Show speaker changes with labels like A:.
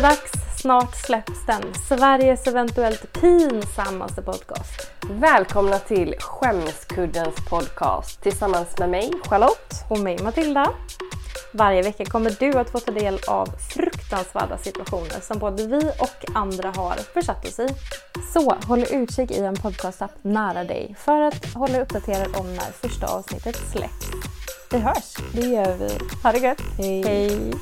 A: det dags. Snart släpps den. Sveriges eventuellt pinsammaste podcast.
B: Välkomna till Skämskuddens podcast tillsammans med mig Charlotte.
A: Och mig Matilda. Varje vecka kommer du att få ta del av fruktansvärda situationer som både vi och andra har försatt oss i. Så håll utkik i en podcastapp nära dig för att hålla dig uppdaterad om när första avsnittet släpps. Vi hörs!
B: Det gör vi.
A: Ha det gött!
B: Hej.
A: Hej.